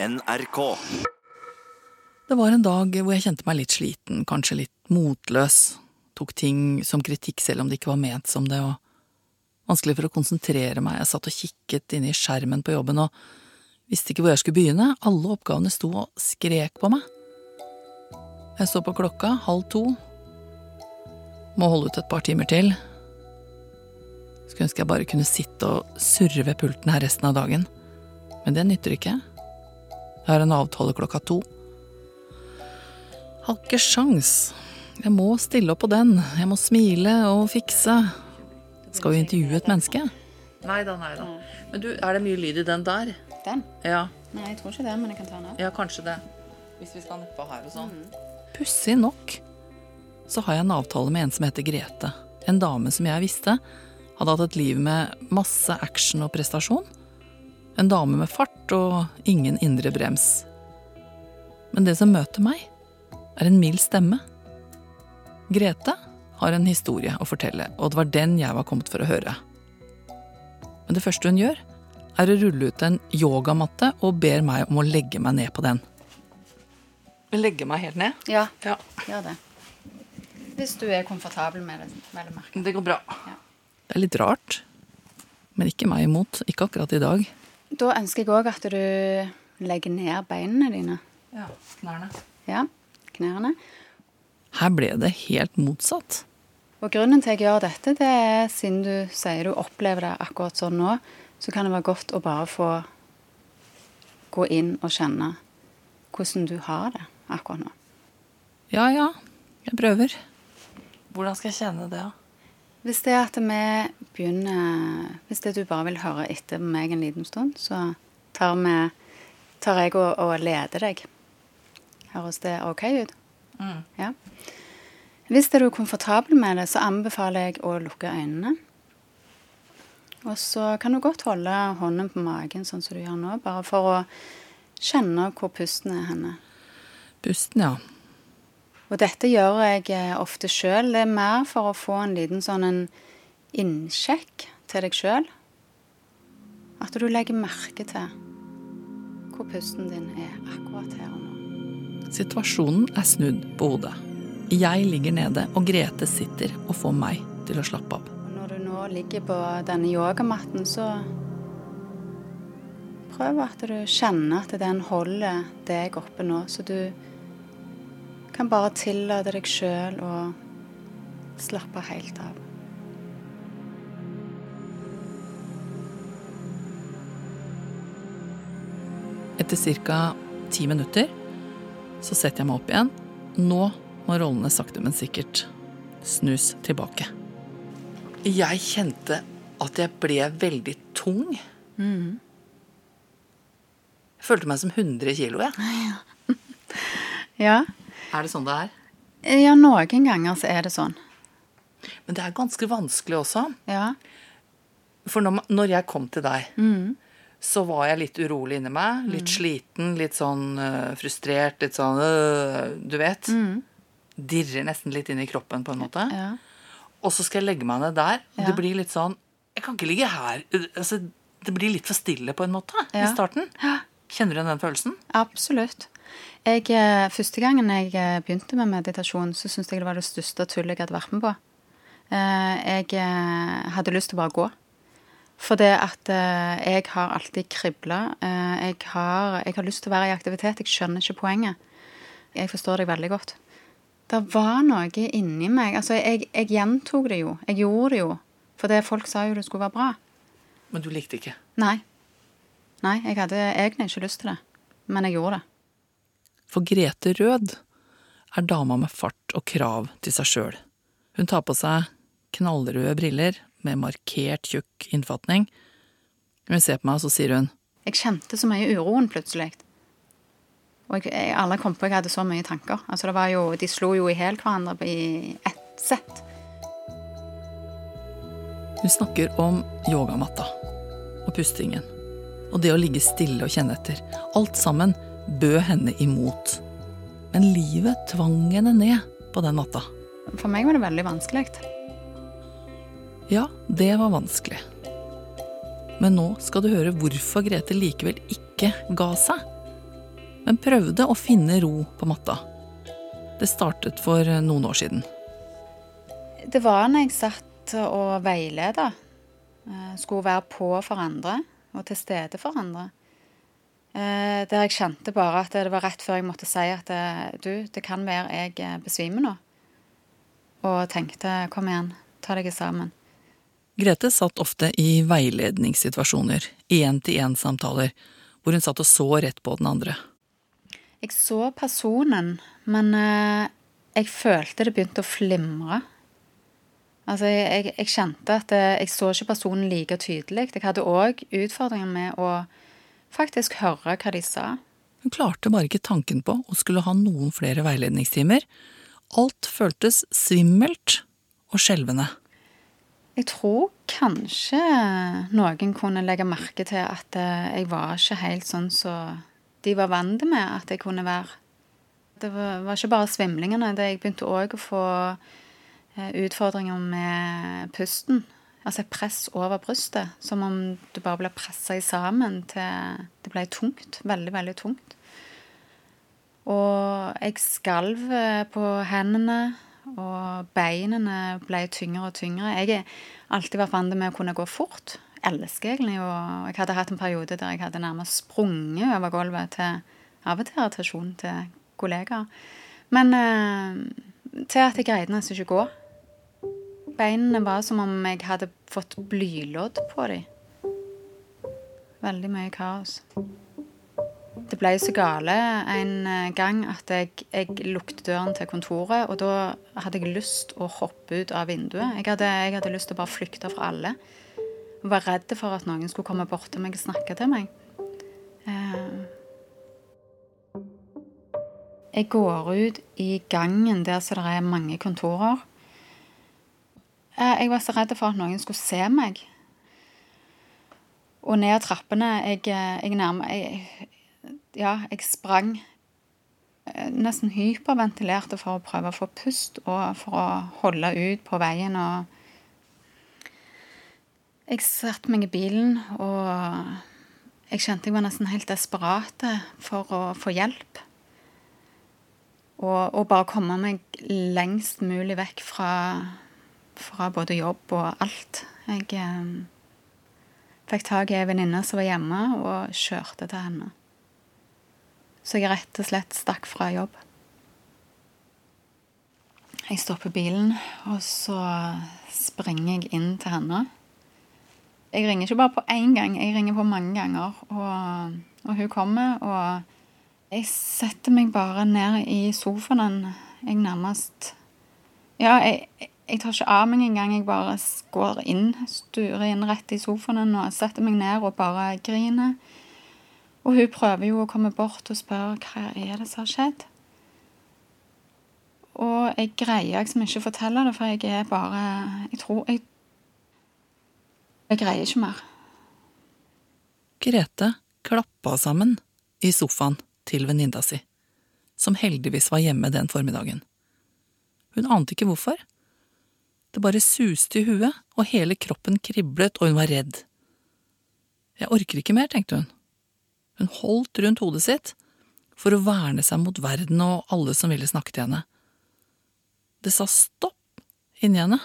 NRK. Det var en dag hvor jeg kjente meg litt sliten, kanskje litt motløs. Tok ting som kritikk selv om det ikke var ment som det, og vanskelig for å konsentrere meg. Jeg satt og kikket inne i skjermen på jobben og visste ikke hvor jeg skulle begynne. Alle oppgavene sto og skrek på meg. Jeg så på klokka, halv to. Må holde ut et par timer til. Skulle ønske jeg bare kunne sitte og surre ved pulten her resten av dagen. Men det nytter ikke. Jeg har en avtale klokka to. Har ikke sjans. Jeg må stille opp på den. Jeg må smile og fikse. Skal jo intervjue et menneske. Nei da, nei da. Men du, er det mye lyd i den der? Den? Ja. Nei, jeg tror ikke det, men jeg kan ta den av. Ja, kanskje det. Hvis vi skal nedpå her og sånn. Pussig nok så har jeg en avtale med en som heter Grete. En dame som jeg visste hadde hatt et liv med masse action og prestasjon. En dame med fart og ingen indre brems. Men det som møter meg, er en mild stemme. Grete har en historie å fortelle, og det var den jeg var kommet for å høre. Men det første hun gjør, er å rulle ut en yogamatte og ber meg om å legge meg ned på den. Legge meg helt ned? Ja, Ja. gjør det. Hvis du er komfortabel med det, Med det. Det går bra. Ja. Det er litt rart, men ikke meg imot. Ikke akkurat i dag. Da ønsker jeg òg at du legger ned beinene dine. Ja, knærne. Ja, knærne. Her ble det helt motsatt. Og grunnen til at jeg gjør dette, det er siden du sier du opplever det akkurat sånn nå, så kan det være godt å bare få gå inn og kjenne hvordan du har det akkurat nå. Ja ja, jeg prøver. Hvordan skal jeg kjenne det, da? Hvis det er at vi begynner Hvis det du bare vil høre etter meg en liten stund, så tar, vi, tar jeg og, og leder deg. Høres det OK ut? Mm. Ja. Hvis er du er komfortabel med det, så anbefaler jeg å lukke øynene. Og så kan du godt holde hånden på magen, sånn som du gjør nå, bare for å kjenne hvor pusten er henne. Pusten, ja. Og dette gjør jeg eh, ofte sjøl. Det er mer for å få en liten sånn en innsjekk til deg sjøl. At du legger merke til hvor pusten din er akkurat her og nå. Situasjonen er snudd på hodet. Jeg ligger nede, og Grete sitter og får meg til å slappe av. Når du nå ligger på denne yogamatten, så prøv at du kjenner at den holder deg oppe nå, så du kan bare tillate deg sjøl å slappe helt av. Etter ca. ti minutter så setter jeg meg opp igjen. Nå må rollene sakte, men sikkert snus tilbake. Jeg kjente at jeg ble veldig tung. Jeg følte meg som 100 kilo, jeg. Ja. Ja. Er det sånn det er? ja, noen ganger så er det sånn. Men det er ganske vanskelig også. Ja. For når, jeg kom til deg, så var jeg litt urolig inni meg. Litt sliten, litt sånn øh, frustrert, litt sånn øh, Du vet. Dirrer nesten litt inn i kroppen, på en måte. ja. Og så skal jeg legge meg ned der. Ja. det blir litt sånn Jeg kan ikke ligge her. Altså, det blir litt for stille på en måte i Ja. starten. Kjenner du igjen den følelsen? Absolutt. Jeg, eh, første gangen jeg eh, begynte med meditasjon, så syntes jeg det var det største tullet jeg hadde vært med på. Eh, Jeg hadde lyst til å bare gå. For det at jeg har alltid kribla. Jeg, har- jeg har lyst til å være i aktivitet. Jeg skjønner ikke poenget. Jeg forstår deg veldig godt. Det var noe inni meg. Altså, jeg, jeg gjentok det jo. Jeg gjorde det jo. For det folk sa jo det skulle være bra. Men du likte ikke. Nei. Nei, jeg hadde egentlig ikke lyst til det. Men jeg gjorde det. For Grete Rød er dama med fart og krav til seg sjøl. Hun tar på seg knallrøde briller med markert tjukk innfatning. Hun ser på meg, og så sier hun Jeg kjente så mye uroen plutselig. Og jeg, jeg, alle kom på jeg hadde så mye tanker. Altså det var jo, De slo jo i hjel hverandre i ett sett. Hun snakker om yogamatta og pustingen. Og det å ligge stille og kjenne etter. Alt sammen bød henne imot. Men livet tvang henne ned på den matta. For meg var det veldig vanskelig. Ja, det var vanskelig. Men nå skal du høre hvorfor Grete likevel ikke ga seg. men prøvde å finne ro på matta. Det startet for noen år siden. Det var når jeg satt og veileda. Eh, skulle være på for andre og til stede for andre. Eh, der jeg kjente bare at det var rett før jeg måtte si at eh, du, det kan være jeg besvimer nå. Og tenkte kom igjen, ta deg sammen. Grete satt ofte i veiledningssituasjoner, én-til-én-samtaler, hvor hun satt og så rett på den andre. Jeg så personen, men jeg følte det begynte å flimre. Altså, jeg, jeg, kjente at jeg så ikke personen like tydelig. Jeg hadde òg utfordringer med å faktisk høre hva de sa. Hun klarte bare ikke tanken på å skulle ha noen flere veiledningstimer. Alt føltes svimmelt og skjelvende. Jeg tror kanskje noen kunne legge merke til at eh, jeg var ikke helt sånn som så de var vant med at jeg kunne være. Det var, ikke bare svimlingene. Jeg begynte òg å få eh, utfordringer med pusten altså et press over brystet. Som om du bare ble pressa sammen til det ble tungt. Veldig, veldig tungt. Og jeg skalv eh, på hendene, og beinene ble tyngre og tyngre. Jeg har alltid vært vant med å kunne gå fort. Elsker egentlig. Og jeg hadde hatt en periode der jeg hadde nærmest sprunget over gulvet til av og til irritasjon til kollegaer. Men eh, til at jeg greide nesten ikke å gå. Beinene var som om jeg hadde fått blylodd på dem. Veldig mye kaos. Det ble så gale en eh, gang at jeg, jeg lukket døren til kontoret, og da hadde jeg lyst å hoppe ut av vinduet. Jeg hadde, jeg hadde lyst til å bare flykte fra alle. Og var redd for at noen skulle komme bort til meg og snakke til meg. Eh, jeg går ut i gangen der så det er mange kontorer. Jeg var så redd for at noen skulle se meg. Og ned trappene Jeg, jeg nærma Ja, jeg sprang eh, nesten hyperventilerte for å prøve å få pust og for å holde ut på veien. Og jeg satte meg i bilen, og jeg kjente jeg var nesten helt desperat for å få hjelp. Og, og bare komme meg lengst mulig vekk fra fra både jobb og alt. Jeg eh, fikk tak i ei venninne som var hjemme, og kjørte til henne. Så jeg rett og slett stakk fra jobb. Jeg stopper bilen, og så springer jeg inn til henne. Jeg ringer ikke bare på én gang, jeg ringer på mange ganger. Og, og hun kommer, og jeg setter meg bare ned i sofaen. Jeg nærmest Ja, jeg, jeg tar ikke av meg engang. Jeg bare går inn, sturer inn rett i sofaen og setter meg ned og bare griner. Og hun prøver jo å komme bort og spørre hva er det som har skjedd. Og jeg greier liksom ikke å fortelle det, for jeg er bare Jeg tror jeg Jeg greier ikke mer. Grete klappa sammen i sofaen til venninna si, som heldigvis var hjemme den formiddagen. Hun ante ikke hvorfor. Det bare suste i huet, og hele kroppen kriblet, og hun var redd. Jeg orker ikke mer, tenkte hun. Hun holdt rundt hodet sitt for å verne seg mot verden og alle som ville snakke til henne. Det sa stopp inni henne.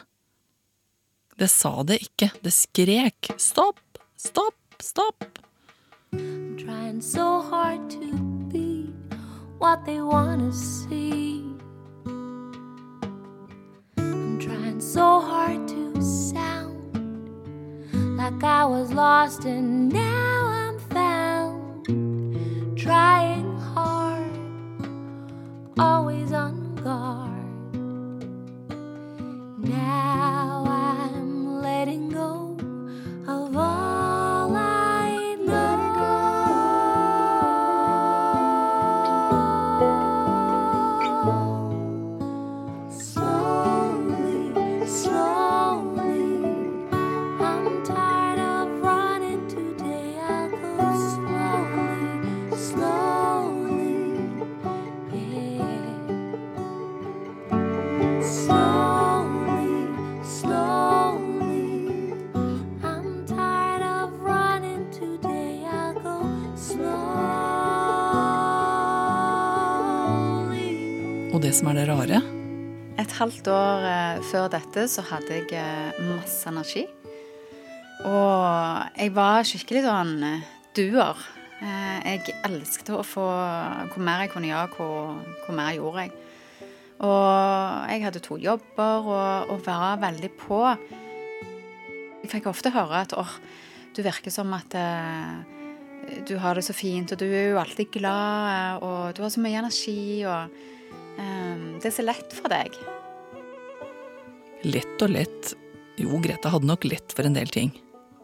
Det sa det ikke, det skrek stopp, stopp, stopp. I'm Trying so hard to be what they wanna see. So hard to sound like I was lost and now I'm found. Trying hard, always som er det rare Et halvt år eh, før dette så hadde jeg eh, masse energi. Og jeg var skikkelig sånn eh, duer. Jeg elsket å få Hvor mer jeg kunne gjøre, hvor, hvor mer gjorde jeg. Og jeg hadde to jobber og, og var veldig på. Jeg fikk ofte høre at åh, du virker som at eh, du har det så fint, og du er jo alltid glad, og du har så mye energi, og det er så lett for deg. Lett og lett. Jo, Greta hadde nok lett for en del ting.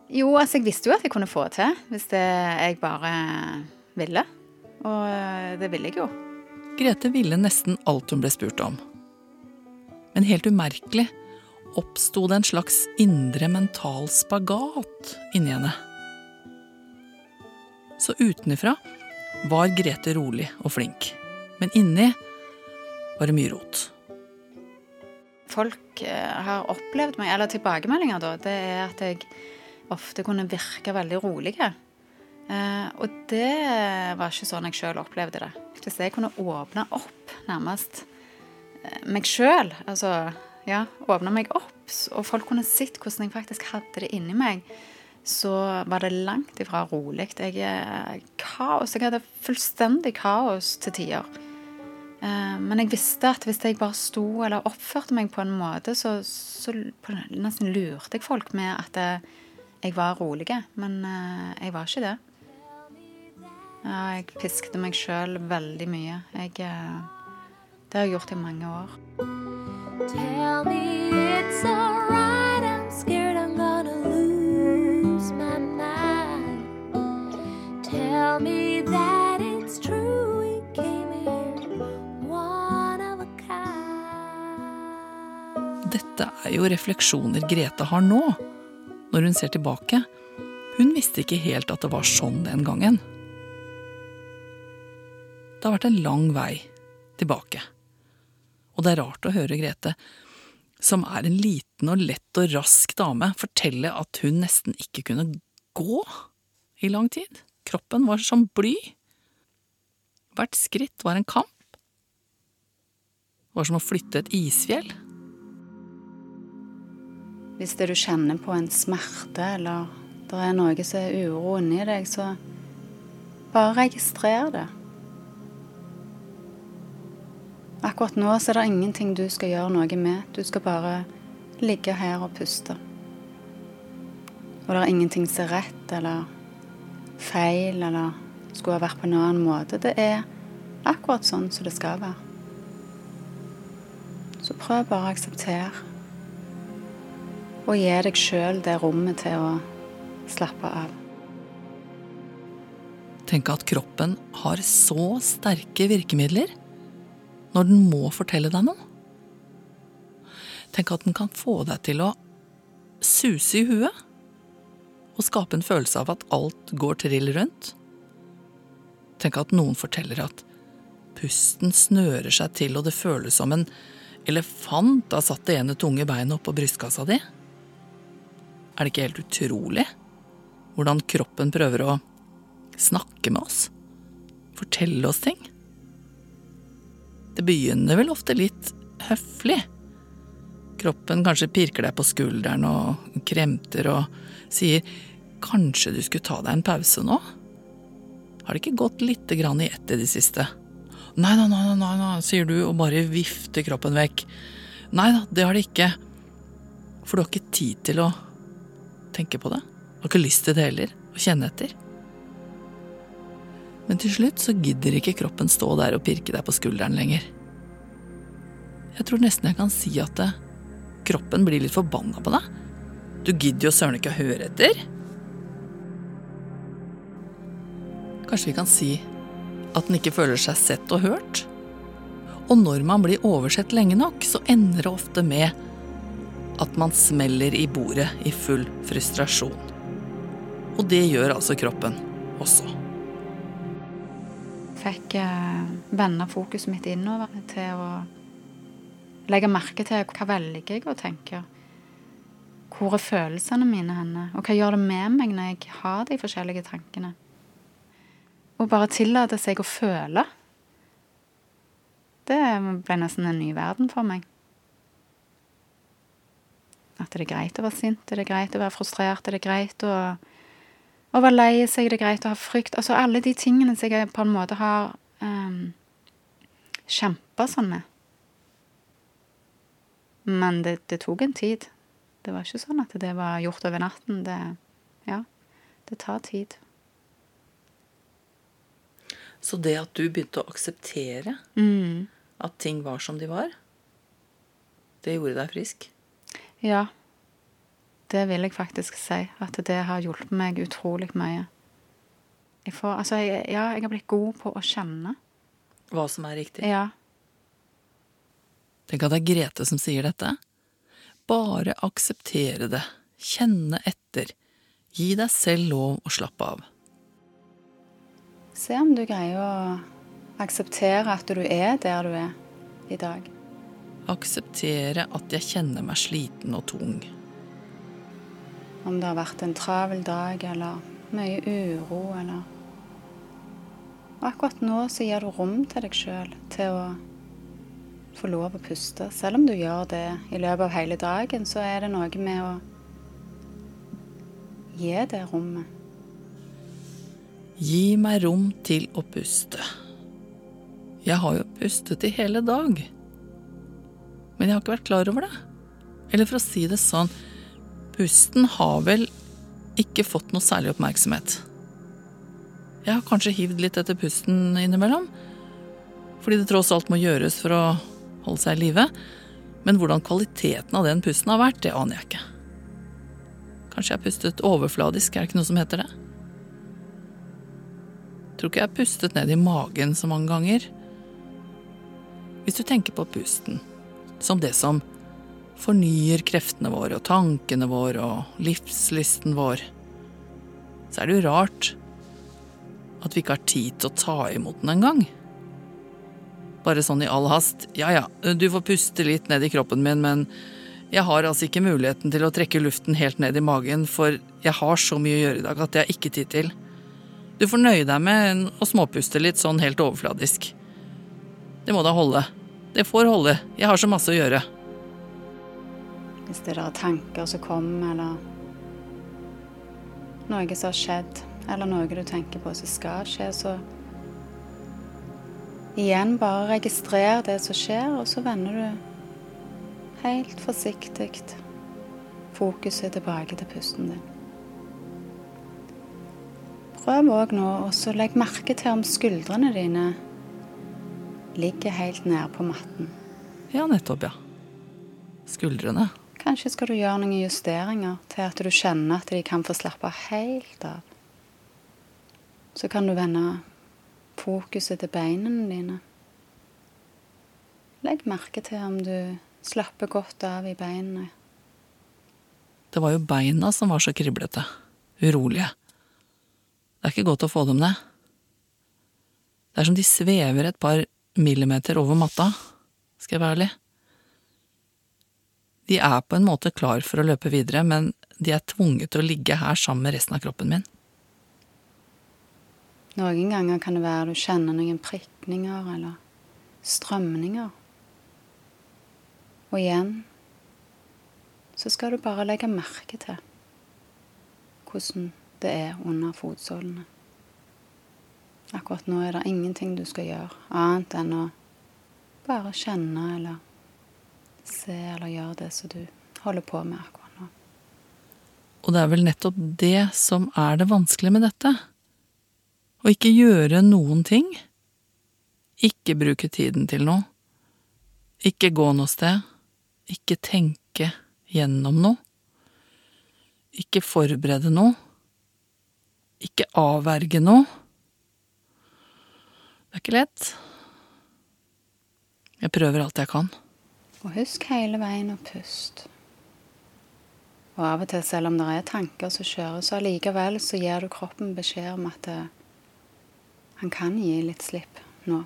Jo, altså jeg visste jo at jeg kunne få til hvis det jeg bare ville. Og eh, det ville jeg jo. Grete ville nesten alt hun ble spurt om. Men helt umerkelig oppsto det en slags indre mental spagat inni henne. Så utenifra var Grete rolig og flink, men inni var det mye rot. Folk eh, har opplevd meg, eller tilbakemeldinger, da, det er at jeg ofte kunne virke veldig rolige. Eh, og det var ikke sånn jeg sjøl opplevde det. Hvis jeg kunne åpne opp nærmest eh, meg sjøl, altså ja, åpne meg opp, og folk kunne sett hvordan jeg faktisk hadde det inni meg, så var det langt ifra rolig. Jeg er kaos. Jeg hadde fullstendig kaos til tider. Eh, men jeg visste at hvis jeg bare sto eller oppførte meg på en måte, så, så nesten lurte jeg folk med at jeg var rolig. Men jeg var ikke det. Jeg piskte meg sjøl veldig mye. Jeg, eh, det har jeg gjort i mange år. Tell me it's alright, er jo refleksjoner Grete har nå, når hun ser tilbake. Hun visste ikke helt at det var sånn den gangen. Det har vært en lang vei tilbake. Og det er rart å høre Grete, som er en liten og lett og rask dame, fortelle at hun nesten ikke kunne gå i lang tid. Kroppen var som bly. Hvert skritt var en kamp. Det var som å flytte et isfjell. Hvis det du kjenner på en smerte, eller det er noe som er uro inni deg, så bare registrer det. Akkurat nå så er det ingenting du skal gjøre noe med. Du skal bare ligge her og puste. Og det er ingenting som er rett eller feil eller skulle ha vært på en annen måte. Det er akkurat sånn som det skal være. Så prøv bare å akseptere. Og gi deg sjøl det rommet til å slappe av. Tenk at kroppen har så sterke virkemidler når den må fortelle deg noe. Tenk at den kan få deg til å suse i huet og skape en følelse av at alt går trill rundt. Tenk at noen forteller at pusten snører seg til og det føles som en elefant har satt det ene tunge beinet oppå brystkassa di. Er det ikke helt utrolig hvordan kroppen prøver å snakke med oss? Fortelle oss ting? Det begynner vel ofte litt høflig. Kroppen kanskje pirker deg på skulderen og kremter og sier kanskje du skulle ta deg en pause nå? Har det ikke gått lite grann i ett i det siste? Nei, nei, nei, nei, sier du og bare vifter kroppen vekk. Nei da, det har det ikke. For du har ikke tid til å tenke på det. Du har ikke lyst til det heller, å kjenne etter. Men til slutt så gidder ikke kroppen stå der og pirke deg på skulderen lenger. Jeg tror nesten jeg kan si at det, kroppen blir litt forbanna på deg. Du gidder jo søren ikke å høre etter. Kanskje vi kan si at den ikke føler seg sett og hørt? Og når man blir oversett lenge nok, så ender det ofte med at man smeller i bordet i full frustrasjon. Og det gjør altså kroppen også Jeg fikk eh, vende fokuset mitt innover til å legge merke til hva velger jeg å tenke. Hvor er følelsene mine henne? Og hva gjør det med meg når jeg har de forskjellige tankene? Og bare tillate seg å føle. Det ble nesten en ny verden for meg. At det er greit å være sint, det er greit å være frustrert, det er greit å, å være lei seg, det er greit å ha frykt. Altså alle de tingene som jeg på en måte har um, kjempa sånn med. Men det, det, tok en tid. Det var ikke sånn at det var gjort over natten. Det, ja, det tar tid. Så det at du begynte å akseptere mm. at ting var som de var, det gjorde deg frisk? Ja. Det vil jeg faktisk si. At det har hjulpet meg utrolig mye. Jeg får, altså, jeg, ja, jeg har blitt god på å kjenne. Hva som er riktig? Ja. Tenk at det er Grete som sier dette. Bare akseptere det. Kjenne etter. Gi deg selv lov å slappe av. Se om du greier å akseptere at du er der du er i dag. Akseptere at jeg kjenner meg sliten og tung. Om det har vært en travel dag eller mye uro eller Og akkurat nå så gir du rom til deg sjøl til å få lov å puste. Selv om du gjør det i løpet av hele dagen, så er det noe med å gi det rommet. Gi meg rom til å puste. Jeg har jo pustet i hele dag. Men jeg har ikke vært klar over det. Eller for å si det sånn, pusten har vel ikke fått noe særlig oppmerksomhet. Jeg har kanskje hivd litt etter pusten innimellom, fordi det tross alt må gjøres for å holde seg i live. Men hvordan kvaliteten av den pusten har vært, det aner jeg ikke. Kanskje jeg har pustet overfladisk, er det ikke noe som heter det? Tror ikke jeg har pustet ned i magen så mange ganger. Hvis du tenker på pusten som det som fornyer kreftene våre og tankene våre og livslysten vår, så er det jo rart at vi ikke har tid til å ta imot den engang. Bare sånn i all hast. Ja ja, du får puste litt ned i kroppen min, men jeg har altså ikke muligheten til å trekke luften helt ned i magen, for jeg har så mye å gjøre i dag at det har ikke tid til. Du får nøye deg med å småpuste litt sånn helt overfladisk. Det må da holde. Det får holde. Jeg har så masse å gjøre. Hvis det er tanker som kommer, eller noe som har skjedd, eller noe du tenker på som skal skje, så igjen bare registrer det som skjer, og så vender du helt forsiktig fokuset tilbake til pusten din. Prøv òg nå å legge merke til om skuldrene dine ligger helt nede på matten. Ja, nettopp, ja. Skuldrene. Kanskje skal du gjøre noen justeringer til at du kjenner at de kan få slappe helt av. Så kan du vende fokuset til beina dine. Legg merke til om du slapper godt av i beina. Det var jo beina som var så kriblete, urolige. Det er ikke godt å få dem ned. Det er som de svever et par millimeter over matta, skal jeg være ærlig. De er på en måte klar for å løpe videre, men de er tvunget til å ligge her sammen med resten av kroppen min. Noen ganger kan det være du kjenner noen prikninger eller strømninger. Og igjen så skal du bare legge merke til hvordan det er under fotsålene. Akkurat nå er det ingenting du skal gjøre annet enn å bare kjenne eller se eller gjøre det som du holder på med akkurat nå. Og det er vel nettopp det som er det vanskelige med dette. Å ikke gjøre noen ting. Ikke bruke tiden til noe. Ikke gå noe sted. Ikke tenke gjennom noe. Ikke forberede noe. Ikke avverge noe. Det er ikke lett. Jeg prøver alt jeg kan. Og husk hele veien å puste. Og av og til, selv om det er tanker som kjører, så allikevel så gir du kroppen beskjed om at det, eh, han kan gi litt slipp nå.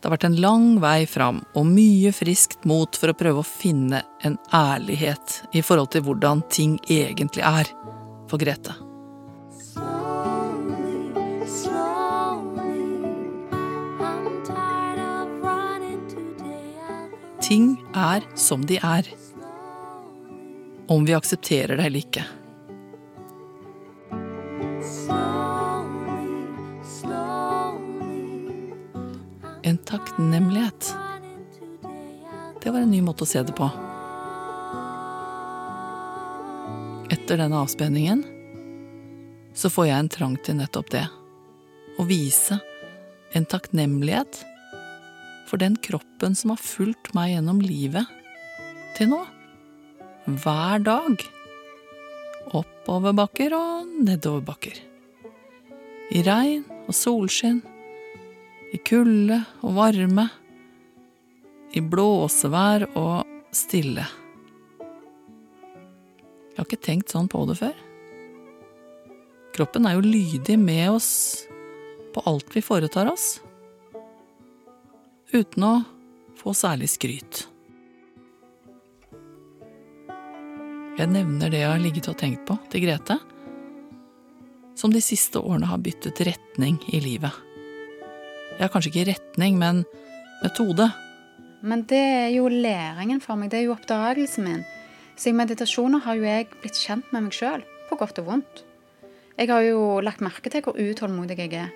Det har vært en lang vei fram og mye friskt mot for å prøve å finne en ærlighet i forhold til hvordan ting egentlig er for Grete. Ting er som de er. Om vi aksepterer det eller ikke. En takknemlighet. Det var en ny måte å se det på. Etter denne avspenningen så får jeg en trang til nettopp det. Å vise en takknemlighet for den kroppen som har fulgt meg gjennom livet til nå. Hver dag. Oppoverbakker og nedoverbakker. I regn og solskinn. I kulde og varme. I blåsevær og stille. Jeg har ikke tenkt sånn på det før. Kroppen er jo lydig med oss på alt vi foretar oss, uten å få særlig skryt. Jeg nevner det jeg har ligget og tenkt på til Grete, som de siste årene har byttet retning i livet. Ja, kanskje ikke retning, men metode. Men det er jo læringen for meg, det er jo oppdagelsen min. Så i meditasjoner har jo jeg blitt kjent med meg sjøl, på godt og vondt. Jeg har jo lagt merke til hvor utålmodig jeg er.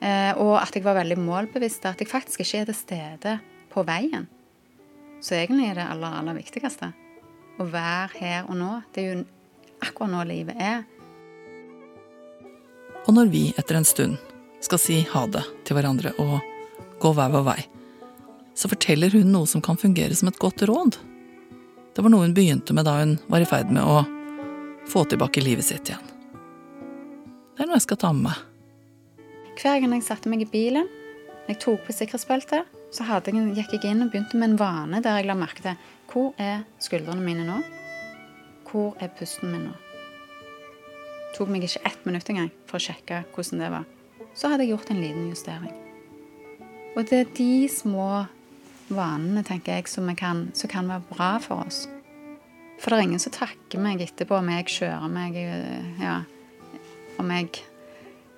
Eh, og at jeg var veldig målbevisst. At jeg faktisk ikke er til stede på veien. Så egentlig er det aller, aller viktigste. Å være her og nå. Det er jo akkurat nå livet er. Og når vi etter en stund skal si ha det til hverandre og gå hver vår vei, så forteller hun noe som kan fungere som et godt råd. Det var noe hun begynte med da hun var i ferd med å få tilbake livet sitt igjen. Det er noe jeg skal ta med meg. Hver gang jeg satte meg i bilen, jeg tok på sikkerhetsbeltet, så jeg, gikk jeg inn og begynte med en vane der jeg la merke til hvor er skuldrene mine nå? Hvor er pusten min nå? Det tok meg ikke ett minutt engang for å sjekke hvordan det var. Så hadde jeg gjort en liten justering. Og det er de små vanene, tenker jeg, som, kan, som kan være bra for oss. For det er ingen som takker meg etterpå om jeg kjører meg ja, Om jeg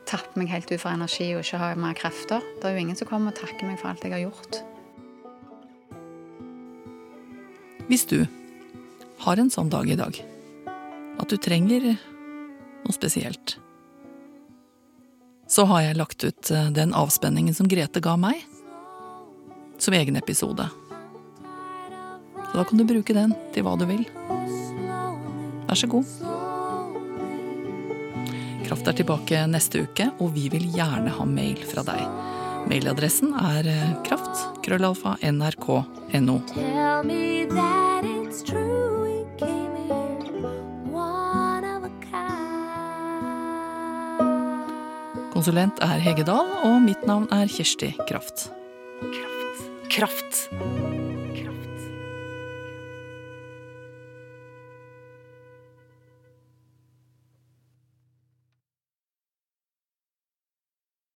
tappe meg helt ut for energi og ikke ha mer krefter. Det er jo ingen som kommer og takker meg for alt jeg har gjort. Hvis du har en sånn dag i dag, at du trenger noe spesielt, så har jeg lagt ut eh, den avspenningen som Grete ga meg, som egen episode. Så da kan du bruke den til hva du vil. Vær så god. Kraft er tilbake neste uke, og vi vil gjerne ha mail fra deg. Mailadressen er eh, kraft. Krøllalfa nrk.no. Konsulent er Hege Dahl, og mitt navn er Kjersti Kraft. Kraft. Kraft.